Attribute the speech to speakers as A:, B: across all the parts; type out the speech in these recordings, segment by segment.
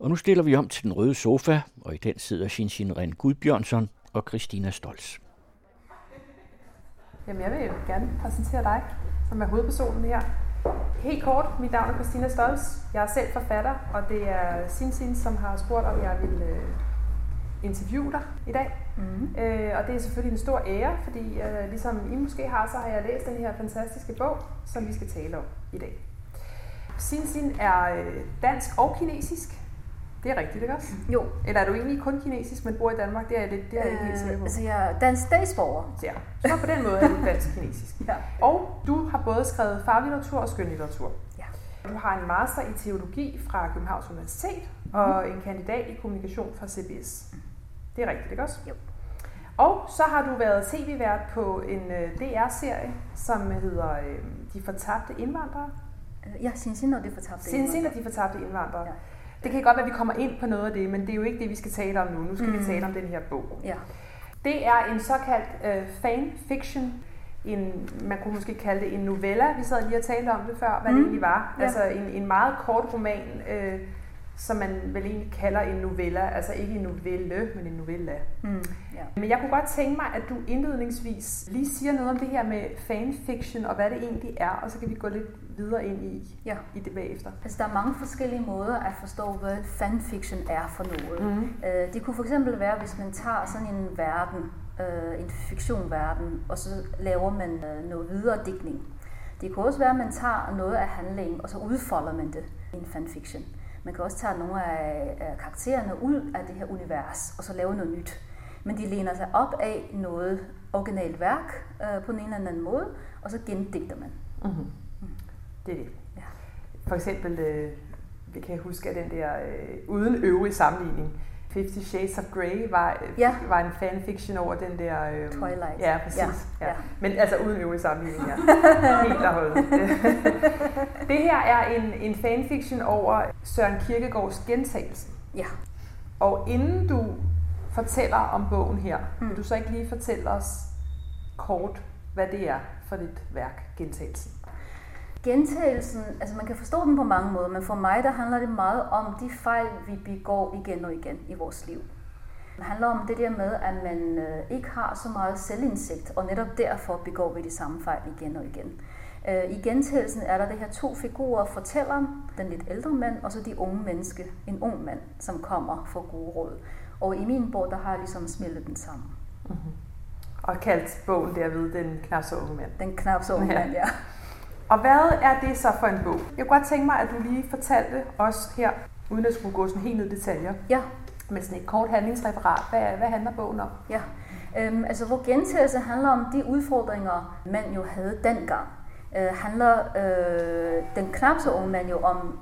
A: Og nu stiller vi om til den røde sofa, og i den sidder Shinshin Ren Gudbjørnsson og Christina Stolz.
B: Jamen, jeg vil gerne præsentere dig, som er hovedpersonen her. Helt kort, mit navn er Christina Stolz. Jeg er selv forfatter, og det er Sinsin, som har spurgt, om jeg vil øh, interviewe dig i dag. Mm. Øh, og det er selvfølgelig en stor ære, fordi øh, ligesom I måske har, så har jeg læst den her fantastiske bog, som vi skal tale om i dag. Sinsin er øh, dansk og kinesisk. Det er rigtigt, ikke også?
C: Jo.
B: Eller er du egentlig kun kinesisk, men bor i Danmark? Det er, lidt, det er jeg ikke helt sikker på.
C: Øh, altså, jeg er dansk statsborger.
B: Ja, så på den måde er du dansk-kinesisk.
C: Ja.
B: Og du har både skrevet faglitteratur og skønlitteratur.
C: Ja.
B: Du har en master i teologi fra Københavns Universitet og en kandidat i kommunikation fra CBS. Det er rigtigt, ikke også?
C: Jo.
B: Og så har du været tv-vært på en øh, DR-serie, som hedder De fortabte indvandrere.
C: Ja, Sinsin og det fortabte indvandrere.
B: af de fortabte indvandrere.
C: Ja.
B: Det kan godt være, at vi kommer ind på noget af det, men det er jo ikke det, vi skal tale om nu. Nu skal mm. vi tale om den her bog.
C: Ja.
B: Det er en såkaldt øh, fanfiction. En, man kunne måske kalde det en novella. Vi sad lige og talte om det før, hvad mm. det egentlig var.
C: Ja.
B: Altså en, en meget kort roman, øh, som man vel egentlig kalder en novella. Altså ikke en novelle, men en novella.
C: Mm. ja.
B: Men jeg kunne godt tænke mig, at du indledningsvis lige siger noget om det her med fanfiction, og hvad det egentlig er, og så kan vi gå lidt videre ind i,
C: Ja.
B: i det bagefter.
C: Altså, der er mange forskellige måder at forstå, hvad fanfiction er for noget.
B: Mhm.
C: Øh, det kunne for eksempel være, hvis man tager sådan en verden, øh, en fiktionverden, og så laver man øh, noget videre digtning. Det kunne også være, at man tager noget af handlingen, og så udfolder man det i en fanfiction. Man kan også tage nogle af, karaktererne ud af det her univers, og så lave noget nyt. Men de læner sig op af noget originalt værk øh, på en eller anden måde, og så gendigter man.
B: Mm-hmm. Det er det.
C: Ja.
B: For eksempel, øh, vi kan huske, at den der øh, uden øvrig sammenligning, Fifty Shades of Grey var,
C: Ja.
B: var en fanfiction over den der... Øh,
C: Twilight.
B: Ja, præcis. Ja.
C: Ja.
B: Men altså uden øvrig sammenligning, ja. Helt og holdet. det her er en, en fanfiction over Søren Kierkegaards gentagelsen.
C: Ja.
B: Og inden du fortæller om bogen her, mm.
C: Mm.
B: vil du så ikke lige fortælle os kort, hvad det er for dit værk, gentagelsen?
C: Gentagelsen, altså man kan forstå den på mange måder, men for mig der handler det meget om de fejl, vi begår igen og igen i vores liv. Det handler om det der med, at man øh, ikke har så meget selvindsigt, og netop derfor begår vi de samme fejl igen og igen. Øh, I gentagelsen er der det her to figurer, fortælleren, den lidt ældre mand, og så de unge menneske, en ung mand, som kommer for gode råd. Og i min bog, der har jeg ligesom smeltet den sammen.
B: Mm-hmm. Og kaldt bogen derved Den knap så unge mand.
C: Den knap så unge
B: Ja.
C: mand, ja.
B: Og hvad er det så for en bog? Jeg kunne godt tænke mig, at du lige fortalte os her, uden at skulle gå sådan helt ned i detaljer,
C: Ja,
B: med sådan et kort handlingsreferat. Hvad, hvad handler bogen om?
C: Ja, øhm, altså hvor gentagelse handler om de udfordringer, man jo havde dengang. Øh, handler øh, den knap så unge mand jo om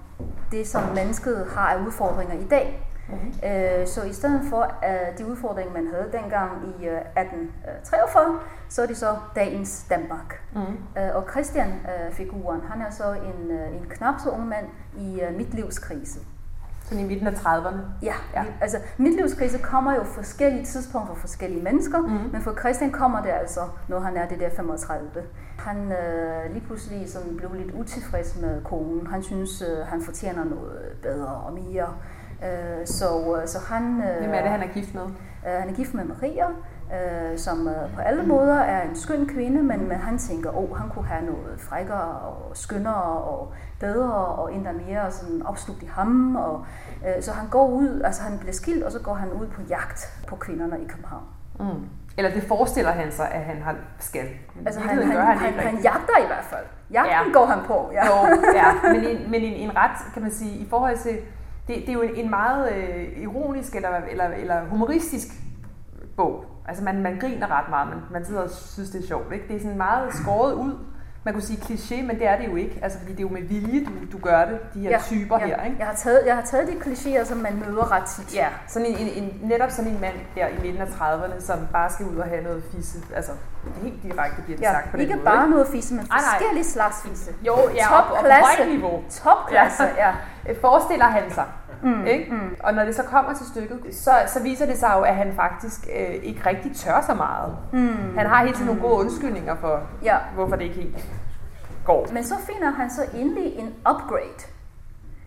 C: det, som mennesket har af udfordringer i dag.
B: Mm-hmm.
C: Øh, så i stedet for uh, de udfordringer, man havde dengang i uh, 1843, så er det så dagens Danmark.
B: Mm-hmm.
C: Og Christian-figuren, han er så en, uh, en knap så ung mand i uh, midtlivskrise.
B: Sådan i midten af 30'erne.
C: Ja,
B: Ja.
C: altså midtlivskrise kommer jo forskellige tidspunkter for forskellige mennesker, mm. men for Christian kommer det altså, når han er det der 35. Han øh, lige pludselig sådan blev lidt utilfreds med konen. Han synes, øh, han fortjener noget bedre og mere. Øh, så, øh, så han, øh,
B: Hvem er det, han er gift med?
C: øh, han er gift med Maria, øh, som øh, på alle måder er en skøn kvinde, men, men han tænker, at oh, han kunne have noget frækkere og skønnere og bedre og endda mere sådan opslugt i ham. Og, øh, så han går ud, altså han bliver skilt, og så går han ud på jagt på kvinderne i København.
B: Mm. Eller det forestiller han sig, at han har skal.
C: Altså
B: i
C: han, han,
B: gør
C: han, han, han
B: rigtigt.
C: jagter i hvert fald. Jagten
B: Ja.
C: går han på. Ja.
B: Jo, ja, men, en, men en, en ret, kan man sige, i forhold til, det, det er jo en, en meget øh, ironisk eller, eller, eller humoristisk bog. Altså man, man griner ret meget, men man sidder og synes, det er sjovt. Ikke? Det er sådan meget skåret ud. Man kunne sige kliché, men det er det jo ikke. Altså fordi det er jo med vilje, du, du gør det, de her ja, typer
C: ja.
B: her. Ikke?
C: Jeg, har taget, jeg har taget de klichéer, som man møder ret tit.
B: Ja, sådan en, en, en, netop sådan en mand der i midten af 30'erne, som bare skal ud og have noget fisse. Altså helt direkte bliver det
C: Ja,
B: sagt på
C: ikke
B: den måde.
C: bare
B: ikke?
C: noget fisse, men forskellige slags fisse.
B: Jo, ja, op, op på
C: Topklasse.
B: højt niveau.
C: Topklasse, ja.
B: Øh, Forestiller han sig.
C: Mm,
B: Ikke?
C: mm.
B: Og når det så kommer til stykket, så, så viser det sig jo, at han faktisk øh, ikke rigtig tør så meget.
C: Mm.
B: Han har hele tiden nogle gode undskyldninger for,
C: Ja.
B: hvorfor det ikke helt går.
C: Men så finder han så endelig en upgrade.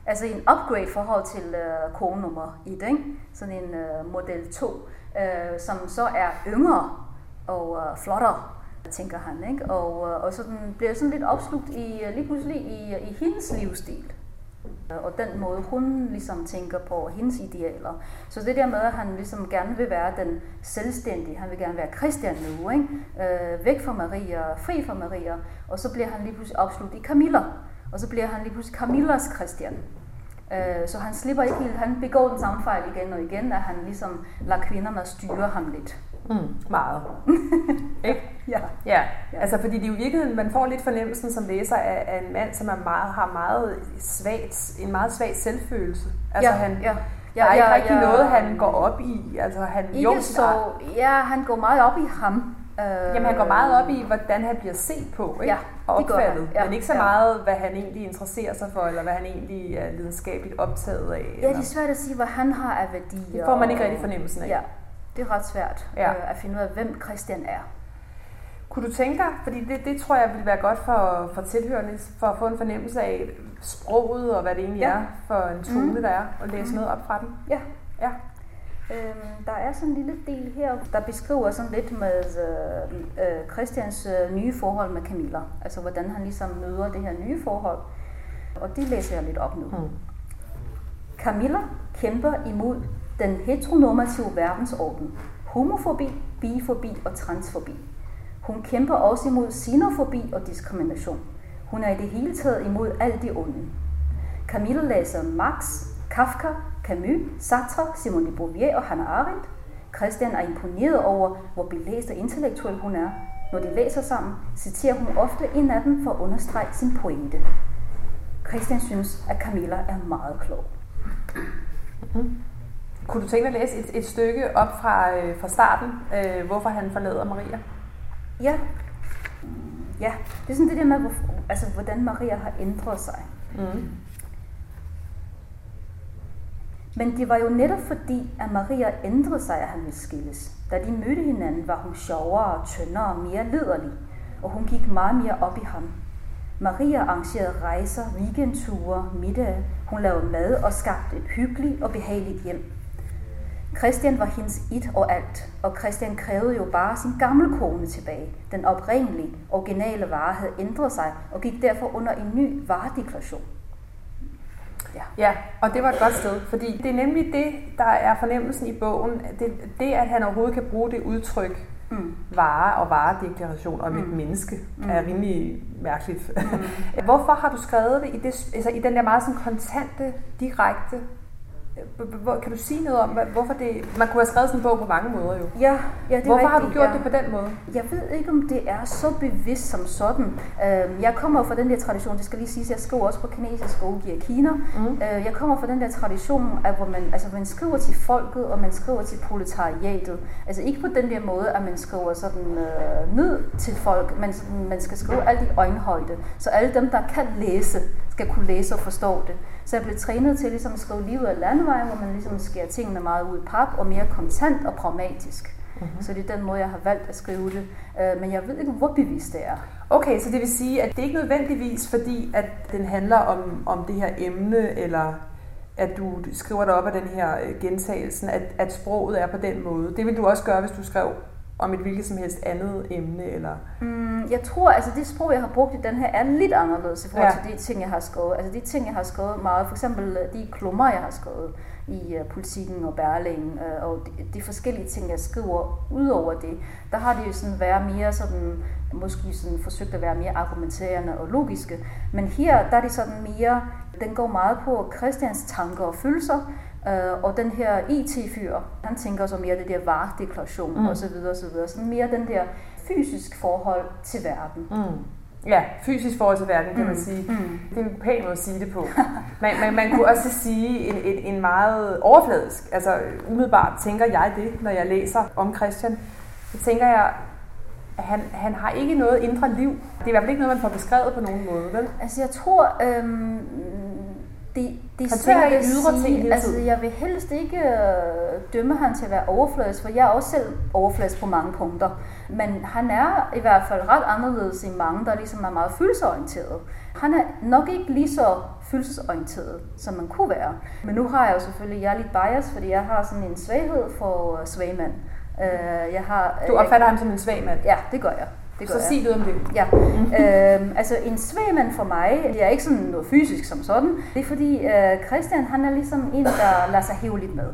C: Altså en upgrade forhold til uh, kone nummer 1, ikke? sådan en uh, model 2, uh, som så er yngre og uh, flottere, tænker han. Ikke? Og, uh, og så den bliver sådan lidt opslugt i, lige pludselig i, i hendes livsstil. Øh, og den måde, hun ligesom tænker på hendes idealer. Så det der med, at han ligesom gerne vil være den selvstændige, han vil gerne være Christian nu, ikke? Øh, væk fra Maria, fri fra Maria, og så bliver han lige pludselig opslugt i Camilla. Og så bliver han lige pludselig Camillas Christian. Øh, så han slipper ikke helt, han begår den samme fejl igen og igen, at han ligesom lader kvinderne styre ham lidt.
B: Mm, meget.
C: ikke? Ja.
B: ja. Ja, altså fordi det er jo virkeligheden, man får lidt fornemmelsen som læser af, af en mand, som er meget, har meget svagt, en meget svag selvfølelse. Altså
C: ja,
B: han,
C: ja.
B: Ja, der er ikke rigtig ja, noget, han går op i. Altså, han,
C: ikke jo, så, ja, han går meget op i ham.
B: Jamen, han går meget op i, hvordan han bliver set på ikke?
C: Ja,
B: og opfattet,
C: ja,
B: men ikke så
C: ja.
B: meget, hvad han egentlig interesserer sig for, eller hvad han egentlig er lidenskabeligt optaget af.
C: Ja, det er svært at sige, hvad han har af værdier.
B: Det får man ikke rigtig fornemmelsen af.
C: Ja, det er ret svært ja. øh, at finde ud af, hvem Christian er.
B: Kunne du tænke dig, fordi det, det tror jeg ville være godt for, for tilhørende, for at få en fornemmelse af sproget og hvad det egentlig ja. er for en tone, mm. der er, og læse mm. noget op fra den?
C: Ja.
B: ja.
C: Øhm, der er sådan en lille del her, der beskriver sådan lidt med øh, øh, Christians øh, nye forhold med Camilla. Altså hvordan han ligesom møder det her nye forhold. Og det læser jeg lidt op nu. Mm. Camilla kæmper imod den heteronormative verdensorden, homofobi, bifobi og transfobi. Hun kæmper også imod xenofobi og diskrimination. Hun er i det hele taget imod alt det onde. Camilla læser Marx, Kafka, Camus, Sartre, Simone de Beauvoir og Hannah Arendt. Christian er imponeret over, hvor belæst og intellektuel hun er. Når de læser sammen, citerer hun ofte en af dem for at understrege sin pointe. Christian synes, at Camilla er meget klog.
B: Mm-hmm. Kunne du tænke dig at læse et, et stykke op fra, øh, fra starten, øh, hvorfor han forlader Maria?
C: Ja. Ja, det er sådan det der med, hvor, altså, hvordan Maria har ændret sig. Mm. Men det var jo netop fordi, at Maria ændrede sig, at han ville skilles. Da de mødte hinanden, var hun sjovere, tyndere og mere lederlig, og hun gik meget mere op i ham. Maria arrangerede rejser, weekendture, middag. Hun lavede mad og skabte et hyggeligt og behageligt hjem. Christian var hendes et og alt, og Christian krævede jo bare sin gamle kone tilbage. Den oprindelige, originale vare havde ændret sig og gik derfor under en ny varedeklaration.
B: Ja. ja, og det var et godt sted, fordi det er nemlig det, der er fornemmelsen i bogen. Det, det at han overhovedet kan bruge det udtryk, mm. vare og varedeklaration om mm. et menneske, mm. er rimelig mærkeligt. Mm. Hvorfor har du skrevet det i, det, altså i den der meget sådan kontante, direkte kan du sige noget om, hvorfor det... Man kunne have skrevet sådan en bog på mange måder jo.
C: Ja, ja det
B: Hvorfor
C: rigtigt,
B: har du gjort
C: ja.
B: det på den måde?
C: Jeg ved ikke, om det er så bevidst som sådan. Øhm, jeg kommer fra den der tradition, det skal lige sige, jeg skriver også på kinesisk og udgiver Kina. Mm. Jeg kommer fra den der tradition, at hvor man, altså, man skriver til folket, og man skriver til proletariatet. Altså ikke på den der måde, at man skriver sådan øh, ned til folk, men man skal skrive alt i øjenhøjde. Så alle dem, der kan læse, skal kunne læse og forstå det. Så jeg blev trænet til ligesom at skrive livet af landevejen, hvor man ligesom skærer tingene meget ud i pap og mere kontant og pragmatisk. Mm-hmm. Så det er den måde, jeg har valgt at skrive det. Øh, men jeg ved ikke, hvor bevidst det er.
B: Okay, så det vil sige, at det ikke nødvendigvis fordi, at den handler om, om det her emne, eller at du skriver det op af den her øh, gentagelsen, at, at sproget er på den måde. Det vil du også gøre, hvis du skrev om et hvilket som helst andet emne? Eller?
C: Mm, jeg tror, altså det sprog, jeg har brugt i den her, er lidt anderledes i forhold ja. til de ting, jeg har skrevet. Altså de ting, jeg har skrevet meget, for eksempel øh, de klummer, jeg har skrevet i uh, politikken og Berling, uh, og de, de forskellige ting, jeg skriver ud over det, der har det jo sådan været mere sådan, måske sådan forsøgt at være mere argumenterende og logiske. Men her, der er det sådan mere, den går meget på Christians tanker og følelser, Uh, og den her IT-fyr, han tænker så mere det der varedeklaration mm. osv. osv. Sådan mere den der fysisk forhold til verden. Mm.
B: Ja, fysisk forhold til verden, kan mm. man sige. Mm. Det er en pæn måde at sige det på. Man, man, man kunne også sige en, en, en meget overfladisk, altså umiddelbart tænker jeg det, når jeg læser om Christian. Så tænker jeg, at han, han har ikke noget indre liv. Det er i hvert fald ikke noget, man får beskrevet på nogen måde, vel?
C: Altså jeg tror, øhm, det, det er
B: Han
C: svært at
B: ydre ting hele
C: Altså, jeg vil helst ikke øh, dømme ham til at være overfladisk, for jeg er også selv overfladisk på mange punkter. Men han er i hvert fald ret anderledes i mange, der ligesom er meget følelsesorienteret. Han er nok ikke lige så følelsesorienteret, som man kunne være. Men nu har jeg jo selvfølgelig, jeg er lidt bias, fordi jeg har sådan en svaghed for øh, svage mænd. Øh, jeg har,
B: Du opfatter ham som en svag mand.
C: Ja, det gør jeg. Det
B: Så sig noget om det.
C: Ja, øhm, altså en svag mand for mig, det er ikke sådan noget fysisk som sådan. Det er fordi øh, Christian, han er ligesom en, der lader sig hæve lidt med.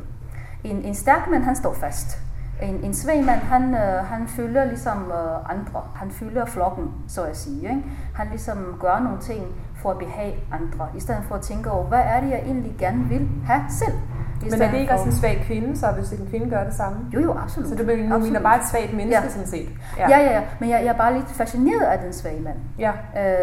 C: En, en stærk mand, han står fast. En, en svag mand, han, øh, han følger ligesom øh, andre. Han følger flokken, så at sige. Ikke? Han ligesom gør nogle ting for at behage andre, i stedet for at tænke over, hvad er det, jeg egentlig gerne vil have selv.
B: Men er det ikke
C: for-
B: også en svag kvinde, så hvis en kvinde gør det samme?
C: Jo, jo, absolut.
B: Så du mener mener bare et svagt menneske,
C: Ja.
B: sådan set?
C: Ja, ja, ja. Men jeg, jeg er bare lidt fascineret af den svage mand.
B: ja.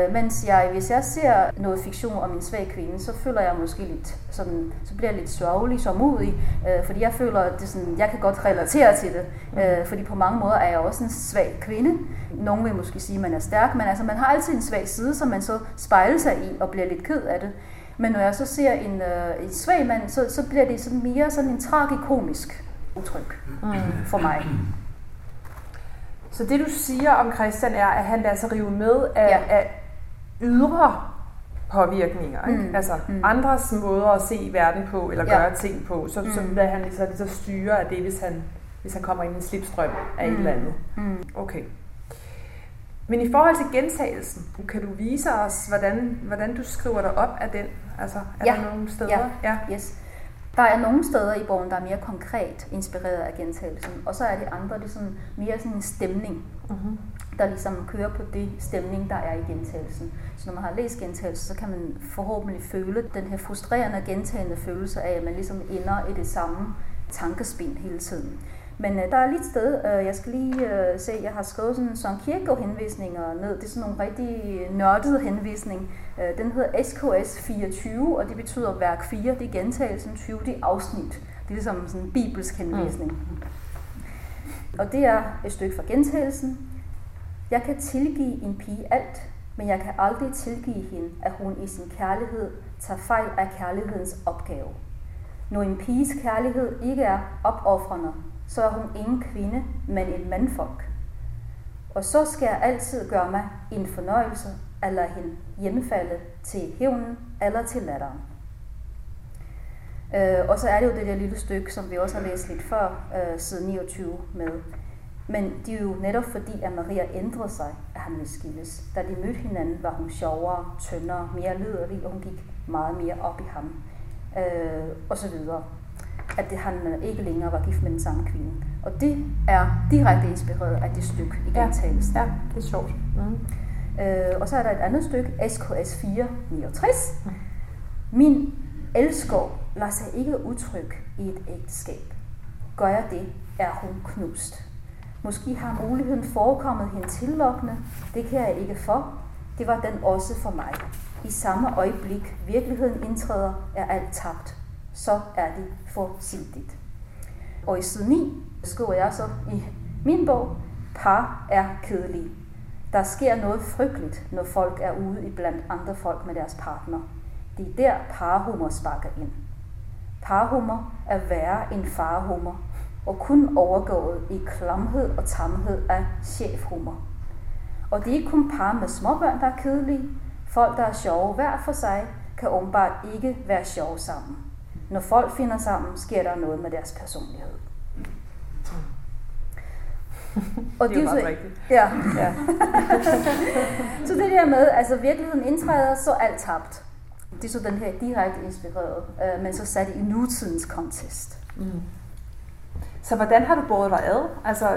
C: Øh, mens jeg, hvis jeg ser noget fiktion om en svag kvinde, så føler jeg måske lidt sådan, så bliver jeg lidt sørgelig, sørgmodig, øh, fordi jeg føler, at det sådan, jeg kan godt relatere til det, øh, fordi på mange måder er jeg også en svag kvinde. Nogle vil måske sige, at man er stærk, men altså, man har altid en svag side, som man så spejler sig i og bliver lidt ked af det. Men når jeg så ser en, øh, en svag mand, så, så bliver det sådan mere sådan en tragikomisk udtryk
B: Mm.
C: for mig.
B: Så det du siger om Christian er, at han lader sig rive med af,
C: Ja.
B: af ydre påvirkninger. Ikke?
C: Mm,
B: Altså
C: mm.
B: andres måder at se verden på, eller
C: Ja.
B: gøre ting på, så, så
C: Mm.
B: lader han så, så styre af det, hvis han, hvis han kommer ind i en slipstrøm af et
C: Mm.
B: eller andet.
C: Mm.
B: Okay. Men i forhold til gentagelsen, kan du vise os, hvordan, hvordan du skriver dig op af den? Altså, er
C: Ja.
B: der nogle steder?
C: Ja.
B: ja.
C: Yes. Der er nogle steder i bogen, der er mere konkret inspireret af gentagelsen, og så er det andre, det er sådan mere sådan en stemning,
B: Mm-hmm.
C: der ligesom kører på det stemning, der er i gentagelsen. Så når man har læst gentagelsen, så kan man forhåbentlig føle den her frustrerende gentagende følelse af, at man ligesom ender i det samme tankespin hele tiden. Men øh, der er lige et sted, øh, jeg skal lige øh, se, jeg har skrevet sådan en Søren Kierkegaard henvisninger ned. Det er sådan nogle rigtig nørdede henvisning. Øh, den hedder SKS 24, og det betyder værk 4, det er gentagelsen 20, det er afsnit. Det er ligesom sådan en bibelsk henvisning. Mm. Og det er et stykke fra gentagelsen. Jeg kan tilgive en pige alt, men jeg kan aldrig tilgive hende, at hun i sin kærlighed tager fejl af kærlighedens opgave. Når en piges kærlighed ikke er opoffrende, så er hun ingen kvinde, men en mandfolk. Og så skal jeg altid gøre mig en fornøjelse at lade hende hjemmefalde til hævnen eller til latteren. Øh, og så er det jo det der lille stykke, som vi også har læst lidt før, øh, side 29 med. Men det er jo netop fordi, at Maria ændrede sig, at han ville skilles. Da de mødte hinanden, var hun sjovere, tyndere, mere lyderlig, og hun gik meget mere op i ham. Øh, og så videre. At det, han øh, ikke længere var gift med den samme kvinde. Og det er direkte inspireret af det stykke i
B: Ja.
C: gentagelsen.
B: ja, det er sjovt. Mm.
C: Øh, og så er der et andet stykke, SKS 469. Min elsker lader sig ikke udtrykke i et ægteskab. Gør jeg det, er hun knust. Måske har muligheden forekommet hende tillokkende. Det kan jeg ikke for. Det var den også for mig. I samme øjeblik virkeligheden indtræder, er alt tabt. Så er det forsigtigt. Og i side 9 skriver jeg så i min bog, par er kedelige. Der sker noget frygteligt, når folk er ude i blandt andre folk med deres partner. Det er der parhumor sparker ind. Parhumor er værre end farhumor, og kun overgået i klamhed og tamhed af chefhumor. Og det er ikke kun par med småbørn, der er kedelige. Folk, der er sjove hver for sig, kan åbenbart ikke være sjove sammen. Når folk finder sammen, sker der noget med deres personlighed. Og
B: Det er jo
C: så-
B: rigtigt.
C: Ja,
B: Ja.
C: så det der med, altså virkeligheden indtræder, så alt tabt. Det er så den her direkte inspireret, øh, men så sat i nutidens kontekst.
B: Mm. Så hvordan har du båret dig ad? Altså,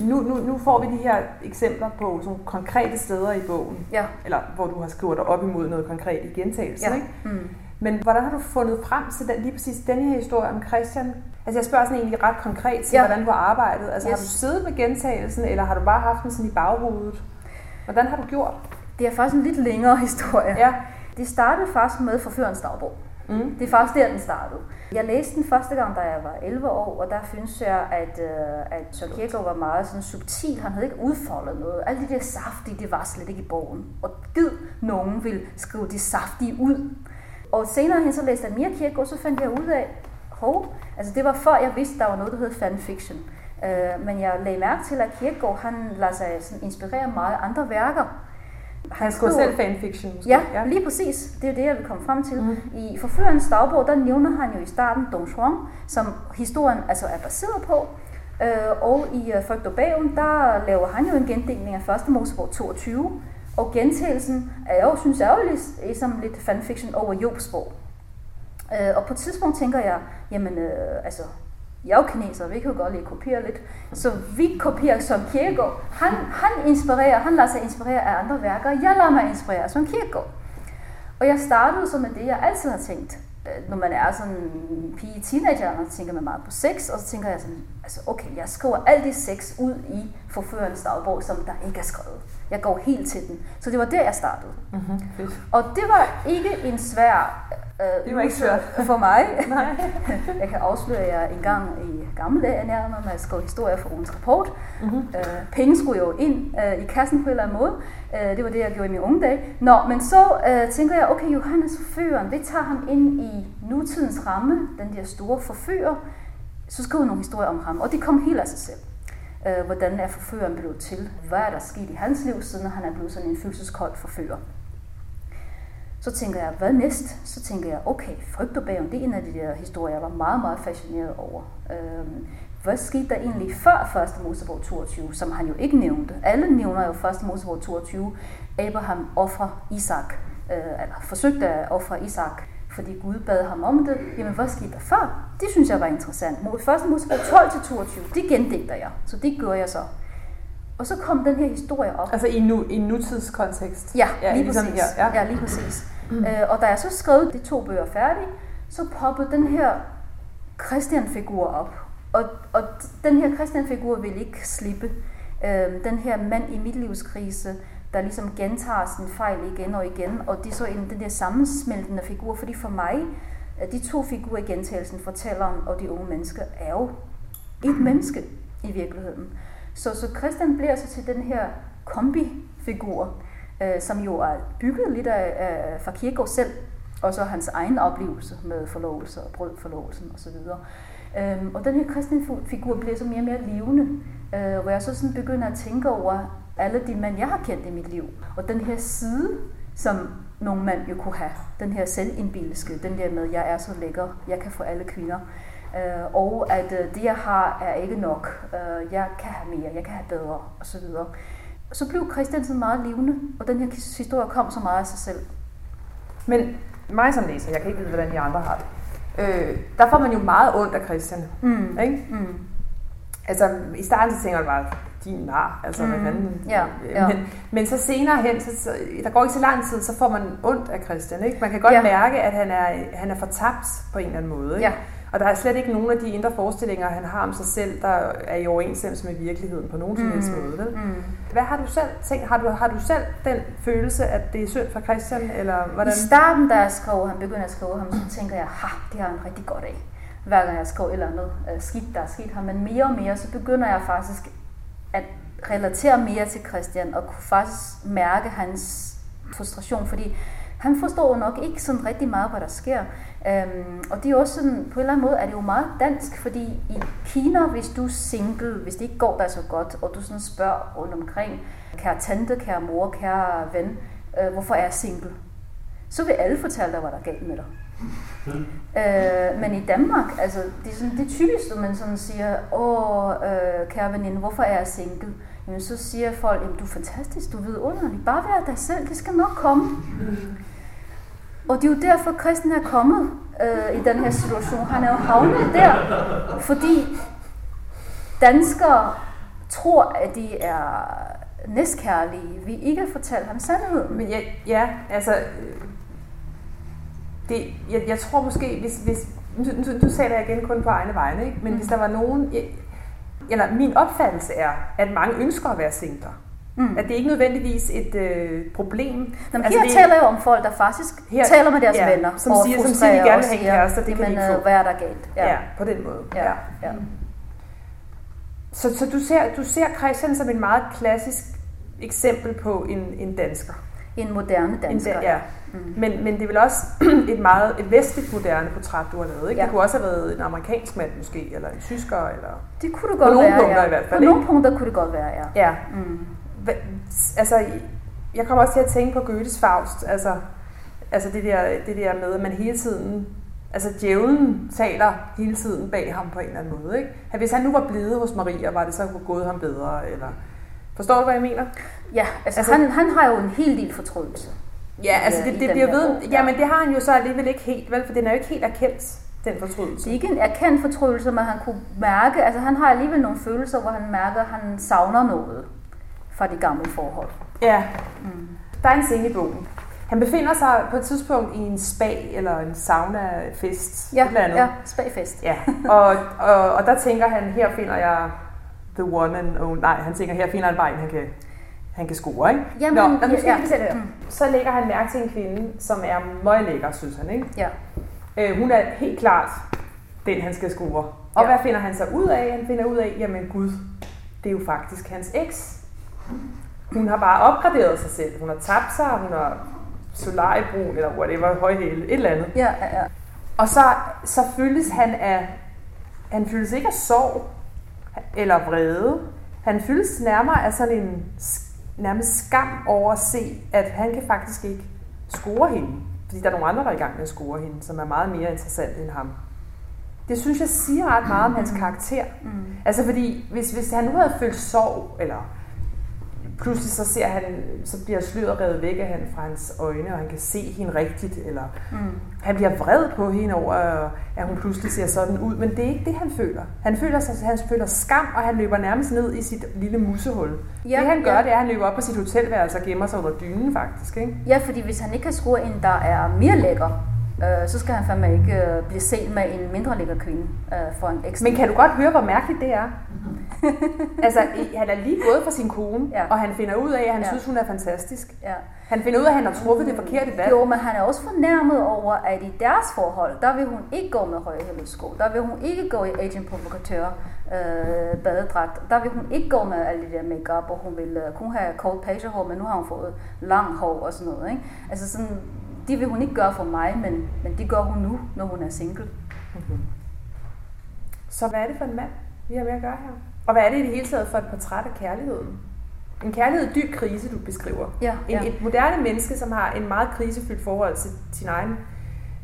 B: nu, nu, nu får vi de her eksempler på sådan konkrete steder i bogen,
C: Ja.
B: eller hvor du har skrevet dig op imod noget konkret i gentagelsen,
C: Ja.
B: ikke?
C: Mm.
B: Men hvordan har du fundet frem til den, lige præcis denne her historie om Christian? Altså jeg spørger sådan egentlig ret konkret til,
C: Ja.
B: hvordan du har arbejdet. Altså yes. har du siddet med gentagelsen, eller har du bare haft den sådan i baghovedet? Hvordan har du gjort?
C: Det er faktisk en lidt længere historie.
B: Ja.
C: Det startede faktisk med forførens dagbog.
B: Mm.
C: Det er faktisk der, den startede. Jeg læste den første gang, da jeg var 11 år, og der synes jeg, at, øh, at Søren Kierkegaard var meget sådan subtil. Han havde ikke udfoldet noget. Alt det der saftige, det var slet ikke i bogen. Og gid nogen vil skrive det saftige ud. Og senere hen så læste jeg mere Kierkegaard, så fandt jeg ud af, hov, altså det var før jeg vidste, der var noget, der hed fanfiction. Øh, men jeg lagde mærke til, at Kierkegaard, han lader sig sådan inspirere meget af andre værker.
B: Han skriver selv fanfiction måske.
C: Ja, ja, lige præcis. Det er det, jeg vil komme frem til. Mm. I Forførens dagbog, der nævner han jo i starten Don Juan, som historien altså er baseret på. Øh, og i uh, Frygt og Bagen, der laver han jo en gendækning af 1. Mosebog 22. Og gentagelsen er jo, synes jeg jo ligesom som lidt fanfiction over Jobs bog. Øh, og på et tidspunkt tænker jeg, jamen øh, altså, jeg er jo kineser, vi kan jo godt lige kopiere lidt. Så vi kopierer som Kierkegaard. Han, han inspirerer, han lader sig inspirere af andre værker. Jeg lader mig inspirere som Kierkegaard. Og jeg startede så med det, jeg altid har tænkt. Øh, når man er sådan en pige teenager, så tænker man meget på sex, og så tænker jeg sådan, altså okay, jeg skriver alt det sex ud i forførens dagbog, som der ikke er skrevet. Jeg går helt til den. Så det var der, jeg startede. Mm-hmm. Og det var ikke en svær
B: Øh, det var ikke svært.
C: For mig. Nej. jeg kan afsløre, at jeg engang i gamle dage ernærede mig skrive historier for ugens rapport. Mm-hmm. Øh, penge skulle jo ind øh, i kassen på en eller anden måde. Øh, det var det, jeg gjorde i mine unge dage. Nå, men så øh, tænker jeg, okay, Johannes forføreren, vi tager ham ind i nutidens ramme, den der store forfører. Så skriver jeg nogle historier om ham, og det kom helt af sig selv. Øh, hvordan er forføreren blevet til? Hvad er der sket i hans liv, siden han er blevet sådan en følelseskold forfører? Så tænker jeg, hvad næst? Så tænker jeg, okay, frygterbagen, det er en af de der historier, jeg var meget, meget fascineret over. Øhm, hvad skete der egentlig før 1. Mosebog 22, som han jo ikke nævnte? Alle nævner jo 1. Mosebog 22, Abraham offrer Isak, øh, eller forsøgte at ofre Isak, fordi Gud bad ham om det. Jamen, hvad skete der før? Det synes jeg var interessant. 1. Mosebog 12-22, det gendigter jeg, så det gør jeg så. Og så kom den her historie op.
B: Altså i, nu, i nutidskontekst?
C: Ja, ja lige ligesom præcis. Her, ja. ja, lige præcis. Mm. Øh, og da jeg så skrev de to bøger færdige, så poppede den her Christian-figur op. Og, og den her Christian-figur vil ikke slippe. Øh, den her mand i midtlivskrise, der ligesom gentager sin fejl igen og igen, og det er så en, den der sammensmeltende figur, fordi for mig, de to figurer i gentagelsen, fortælleren og de unge mennesker, er jo et menneske i virkeligheden. Så, så Christian bliver så til den her kombi-figur, øh, som jo er bygget lidt af, af fra Kierkegaard selv, og så hans egen oplevelse med forlovelse og brød forlovelsen osv. Øhm, og den her kristne figur bliver så mere og mere levende, øh, hvor jeg så sådan begynder at tænke over alle de mænd, jeg har kendt i mit liv. Og den her side, som nogle mænd jo kunne have, den her selvindbilske, den der med, jeg er så lækker, jeg kan få alle kvinder. Øh, og at øh, det, jeg har, er ikke nok. Øh, jeg kan have mere, jeg kan have bedre, osv. Så blev Christiansen meget levende, og den her historie kom så meget af sig selv.
B: Men mig som læser, jeg kan ikke vide, hvordan de andre har det. Øh, der får man jo meget ondt af Christian. Mm. Ikke? Mm. Altså, i starten så tænker du bare, din nar, altså mm. hvad fanden. Ja, ja. Men, men så senere hen, så, så, der går ikke så lang tid, så får man ondt af Christian. Ikke? Man kan godt ja. mærke, at han er, han er fortabt på en eller anden måde. Ikke? Ja. Og der er slet ikke nogen af de indre forestillinger, han har om sig selv, der er i overensstemmelse med virkeligheden på nogen som helst mm. måde. Vel? Mm. Hvad har du selv tænkt? Har du, har du selv den følelse, at det er synd for Christian? Eller hvordan?
C: I starten, da jeg skrev, han begyndte at skrive ham, så tænker jeg, ha, det har han rigtig godt af. Hver gang jeg skriver et eller andet uh, skidt, der er sket ham. Men mere og mere, så begynder jeg faktisk at relatere mere til Christian, og kunne faktisk mærke hans frustration, fordi han forstår nok ikke sådan rigtig meget, hvad der sker. Øhm, og det er også sådan, på en eller anden måde er det jo meget dansk, fordi i Kina, hvis du er single, hvis det ikke går dig så godt, og du sådan spørger rundt omkring, kære tante, kære mor, kære ven, øh, hvorfor er jeg single? Så vil alle fortælle dig, hvad der er galt med dig. Øh, men i Danmark, altså, det er, sådan, det typisk, når man sådan siger, åh, øh, kære veninde, hvorfor er jeg single? Jamen, så siger folk, du er fantastisk, du ved underligt, bare vær dig selv, det skal nok komme. Mm. Og det er jo derfor, at Christen er kommet øh, i den her situation. Han er jo havnet der, fordi danskere tror, at de er næstkærlige. Vi ikke fortalt ham sandheden.
B: Men ja, ja altså... Det, jeg, jeg tror måske, hvis... hvis du, du, du sagde det igen kun på egne vegne, ikke? men mm. hvis der var nogen... Jeg, eller min opfattelse er, at mange ønsker at være singler. Mm. At det er ikke nødvendigvis et øh, problem.
C: Nå, altså, her det, taler jeg om folk, der faktisk her, taler med deres ja, venner.
B: Som og siger, som siger, de gerne vil have en kæreste, det kan de ikke få.
C: Hvad er der galt?
B: Ja. ja, på den måde. Ja, ja. Ja. Så, så du, ser, du ser Christian som en meget klassisk eksempel på en, en dansker?
C: En moderne dansker,
B: en, ja. Mm. Men, men det er vel også et meget et vestligt moderne portræt, du har lavet. Ikke? Ja. Det kunne også have været en amerikansk mand måske, eller en tysker. Eller...
C: Det kunne det godt
B: På
C: være,
B: nogle punkter
C: ja.
B: i hvert fald,
C: På nogle punkter kunne det godt være, ja.
B: Ja.
C: Mm.
B: Hva- Altså, jeg kommer også til at tænke på Goethes Faust. Altså, altså det, der, det der med, at man hele tiden... Altså, djævlen taler hele tiden bag ham på en eller anden måde. Ikke? At Hvis han nu var blevet hos Maria, var det så gået ham bedre? Eller... Forstår du, hvad jeg mener?
C: Ja, altså,
B: Altså-
C: han, han har jo en hel del fortrydelse.
B: Ja, altså det, det bliver ved.
C: ja.
B: Men det har han jo så alligevel ikke helt, vel? For den er jo ikke helt erkendt, den fortrydelse.
C: Det er ikke en erkendt fortrydelse, men han kunne mærke, altså han har alligevel nogle følelser, hvor han mærker, at han savner noget fra de gamle forhold.
B: Ja.
C: Mm.
B: Der er en scene i bogen. Han befinder sig på et tidspunkt i en spa eller en sauna-fest.
C: Ja,
B: eller andet.
C: ja, spagfest.
B: ja. Og, og, og der tænker han, her finder jeg the one and only. Nej, han tænker, her finder han bare en, han kan, han kan score, ikke?
C: Jamen,
B: Nå, lad
C: ja, ja.
B: det her.
C: Mm.
B: Så lægger han mærke til en kvinde, som er møglækker, synes han, ikke?
C: Ja.
B: Øh, hun er helt klart den, han skal score. Og
C: Ja.
B: hvad finder han så ud af? Han finder ud af, jamen gud, det er jo faktisk hans eks. Hun har bare opgraderet sig selv. Hun har tabt sig, hun har solariebrun, eller whatever, højhæle, et eller andet.
C: Ja, ja, ja.
B: Og så, så føles han af, han føles ikke af sorg eller vrede. Han føles nærmere af sådan en nærmest skam over at se, at han kan faktisk ikke score hende. Fordi der er nogle andre, der er i gang med at score hende, som er meget mere interessant end ham. Det synes jeg siger ret meget om hans karakter.
C: Mm.
B: Altså fordi, hvis, hvis han nu havde følt sorg, eller pludselig så ser han, så bliver sløret revet væk af han fra hans øjne, og han kan se hende rigtigt, eller
C: Mm.
B: han bliver vred på hende over, at hun pludselig ser sådan ud, men det er ikke det, han føler. Han føler, sig, han føler skam, og han løber nærmest ned i sit lille musehul.
C: Ja,
B: det han gør,
C: ja.
B: det er, at han løber op på sit hotelværelse og gemmer sig under dynen faktisk. Ikke?
C: Ja, fordi hvis han ikke kan score en, der er mere lækker, øh, så skal han fandme ikke øh, blive set med en mindre lækker kvinde øh, for en ekstra.
B: Men kan du godt høre, hvor mærkeligt det er? Altså, han er lige gået fra sin kone,
C: Ja.
B: og han finder ud af, at han
C: Ja.
B: synes, hun er fantastisk.
C: Ja.
B: Han finder ud af, at han har truffet det forkerte valg.
C: Jo, men han er også fornærmet over, at i deres forhold, der vil hun ikke gå med højhælede sko. Der vil hun ikke gå i agent provokatør øh, badedragt. Der vil hun ikke gå med alt det der makeup, og hun vil øh, kun have cold patcher hår, men nu har hun fået lang hår og sådan noget. Ikke? Altså sådan, de vil hun ikke gøre for mig, men, men det gør hun nu, når hun er single.
B: Så hvad er det for en mand, vi har med at gøre her? Og hvad er det i det hele taget for et portræt af kærligheden? En kærlighed i dyb krise, du beskriver.
C: Ja,
B: En,
C: ja.
B: Et moderne menneske, som har en meget krisefyldt forhold til sin egen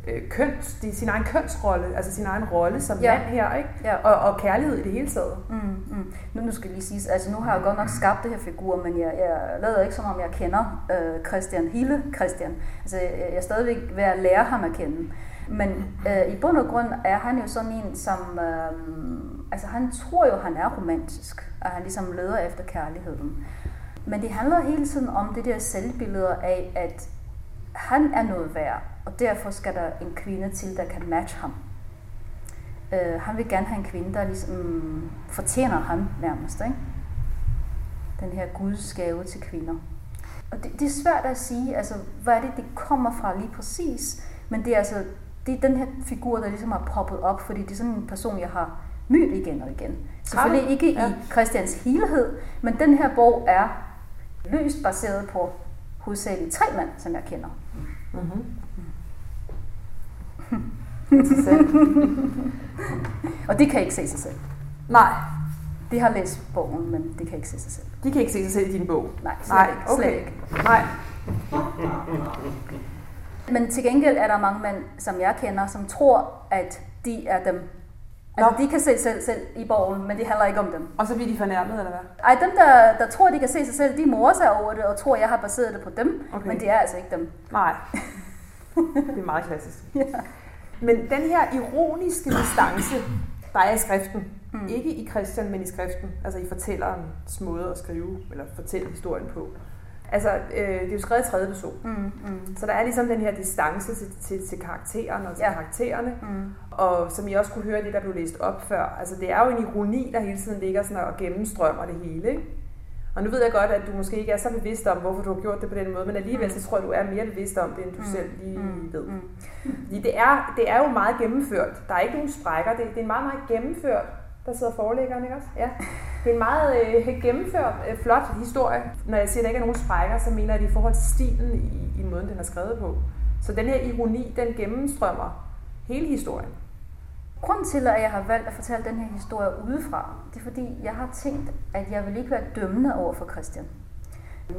B: øh, køns, er sin egen kønsrolle, altså sin egen rolle som
C: Ja.
B: mand her, ikke?
C: Ja.
B: Og, og kærlighed i det hele taget.
C: Mm, mm. Nu, nu skal jeg lige sige, altså nu har jeg godt nok skabt det her figur, men jeg, jeg lader ikke som om jeg kender øh, Christian, hele Christian. Altså jeg, jeg er stadigvæk ved at lære ham at kende. Men øh, i bund og grund er han jo sådan en, som, øh, altså han tror jo, han er romantisk, og han ligesom leder efter kærligheden. Men det handler hele tiden om det der selvbillede af, at han er noget værd, og derfor skal der en kvinde til, der kan matche ham. Øh, han vil gerne have en kvinde, der ligesom mm, fortjener ham nærmest. Ikke? Den her Guds gave til kvinder. Og det, det er svært at sige, altså, hvad er det, det kommer fra lige præcis. Men det er altså det er den her figur, der ligesom har poppet op, fordi det er sådan en person, jeg har mødt igen og igen. Selvfølgelig ikke i Christians helhed, men den her bog er løst baseret på hovedsageligt tre mænd, som jeg kender.
B: Mm-hmm.
C: Og de kan ikke se sig selv.
B: Nej,
C: De har læst bogen, men de kan ikke se sig selv.
B: de kan ikke se sig selv i din bog.
C: Nej, slet
B: Nej,
C: ikke. Slet
B: okay.
C: ikke.
B: Nej.
C: Men til gengæld er der mange mænd, som jeg kender, som tror, at de er dem. Altså, de kan se sig selv, i bogen, men det handler ikke om dem.
B: Og så bliver de fornærmet, eller hvad?
C: Ej, dem, der, der tror, de kan se sig selv, de morer sig over det, og tror, jeg har baseret det på dem,
B: Okay.
C: men det er altså ikke dem.
B: Nej. Det er meget klassisk. Men den her ironiske distance, der er i skriften, mm. ikke i Christian, men i skriften, altså i fortællerens måde at skrive, eller fortælle historien på. Altså, øh, det er jo skrevet i tredje person.
C: Mm, mm,
B: Så der er ligesom den her distance til, til, til karakteren og til ja. Karaktererne.
C: mm.
B: Og som I også kunne høre det, der blev læst op før, altså det er jo en ironi, der hele tiden ligger sådan og gennemstrømmer det hele. Ikke? Og nu ved jeg godt, at du måske ikke er så bevidst om, hvorfor du har gjort det på den måde, men alligevel så tror jeg, du er mere bevidst om det, end du selv lige
C: mm,
B: ved.
C: mm.
B: Fordi det er, det er jo meget gennemført. Der er ikke nogen sprækker. Det, det er meget, meget gennemført, der sidder forelæggeren, ikke også? Ja. Det er en meget øh, gennemført, øh, flot historie. Når jeg siger, at der ikke er nogen sprækker, så mener jeg det i forhold til stilen i, i måden, den er skrevet på. Så den her ironi, den gennemstrømmer hele historien.
C: Grunden til, at jeg har valgt at fortælle den her historie udefra, det er fordi, jeg har tænkt, at jeg vil ikke være dømmende over for Christian.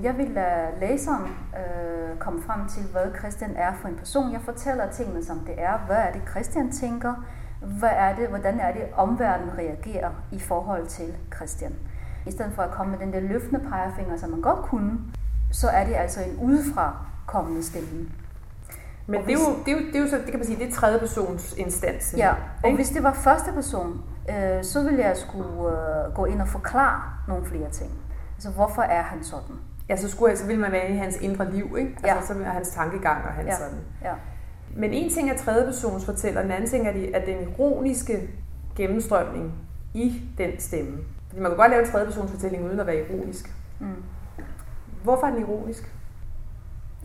C: Jeg vil lade læseren øh, komme frem til, hvad Christian er for en person. Jeg fortæller tingene, som det er. Hvad er det, Christian tænker? Hvad er det, hvordan er det, omverdenen reagerer i forhold til Christian? I stedet for at komme med den der løftende pegefinger, som man godt kunne, så er det altså en udefra kommende stemme.
B: Men det er, jo, det, er jo, det er jo så, det kan man sige, det er tredje persons instansen.
C: Ja, og ikke? hvis det var første person, øh, så ville jeg skulle øh, gå ind og forklare nogle flere ting. Altså, hvorfor er han sådan?
B: Ja, så, skulle, så ville man være i hans indre liv, ikke? Altså, ja. så hans tankegang og hans ja. sådan. Ja. Men en ting er tredje persons fortæller, en anden ting er, de, er den ironiske gennemstrømning i den stemme. Fordi man kan godt lave en tredje persons fortælling uden at være ironisk. Mm. Hvorfor er den ironisk?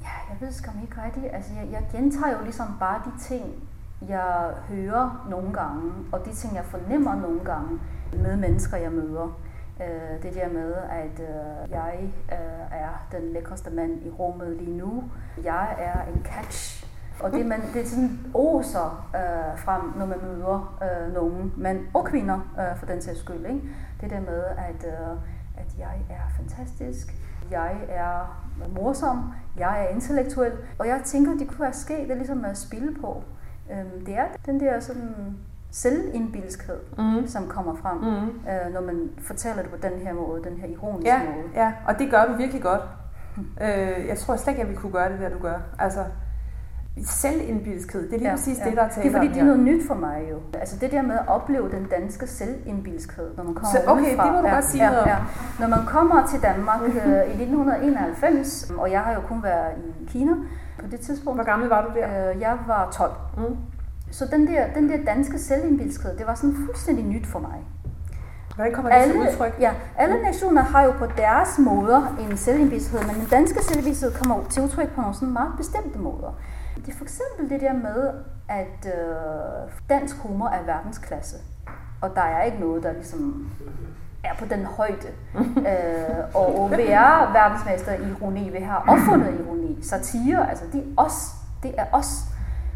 C: Ja, jeg ved skam ikke rigtigt. Altså, jeg, jeg gentager jo ligesom bare de ting, jeg hører nogle gange, og de ting, jeg fornemmer nogle gange med mennesker, jeg møder. Øh, det der med, at øh, jeg øh, er den lækreste mand i rummet lige nu. Jeg er en catch. Og det, man, det er sådan oser øh, frem, når man møder øh, nogen mænd og kvinder, øh, for den sags skyld. Ikke? Det der med, at, øh, at jeg er fantastisk, jeg er morsom, jeg er intellektuel, og jeg tænker, det kunne være sket, det ligesom at spille på. Øhm, det er den der sådan selvindbilskhed, mm. som kommer frem, mm. øh, når man fortæller det på den her måde, den her ironiske
B: ja,
C: måde.
B: Ja, og det gør vi virkelig godt. øh, jeg tror slet ikke, at vi kunne gøre det der, du gør. Altså, selvindbilskhed, det er lige ja, præcis ja. det, der er tale
C: Det er fordi, det er noget nyt for mig jo. Altså det der med at opleve den danske selvindbilskhed, når man kommer
B: Så, okay,
C: udefra.
B: det må du ja, godt sige ja, noget om. Ja.
C: Når man kommer til Danmark øh, i 1991, og jeg har jo kun været i Kina på det tidspunkt.
B: Hvor gammel var du der?
C: Øh, jeg var 12. Mm. Så den der, den der danske selvindbilskhed, det var sådan fuldstændig nyt for mig.
B: Hvordan kommer det alle, til udtryk?
C: Ja, alle nationer har jo på deres måder en selvindbilskhed, men den danske selvindbilskhed kommer til udtryk på nogle sådan meget bestemte måder. Det er for eksempel det der med, at øh, dansk humor er verdensklasse, og der er ikke noget, der ligesom er på den højde. øh, og, vi er verdensmester i ironi, vi har opfundet ironi, satire, altså det er os, det er os.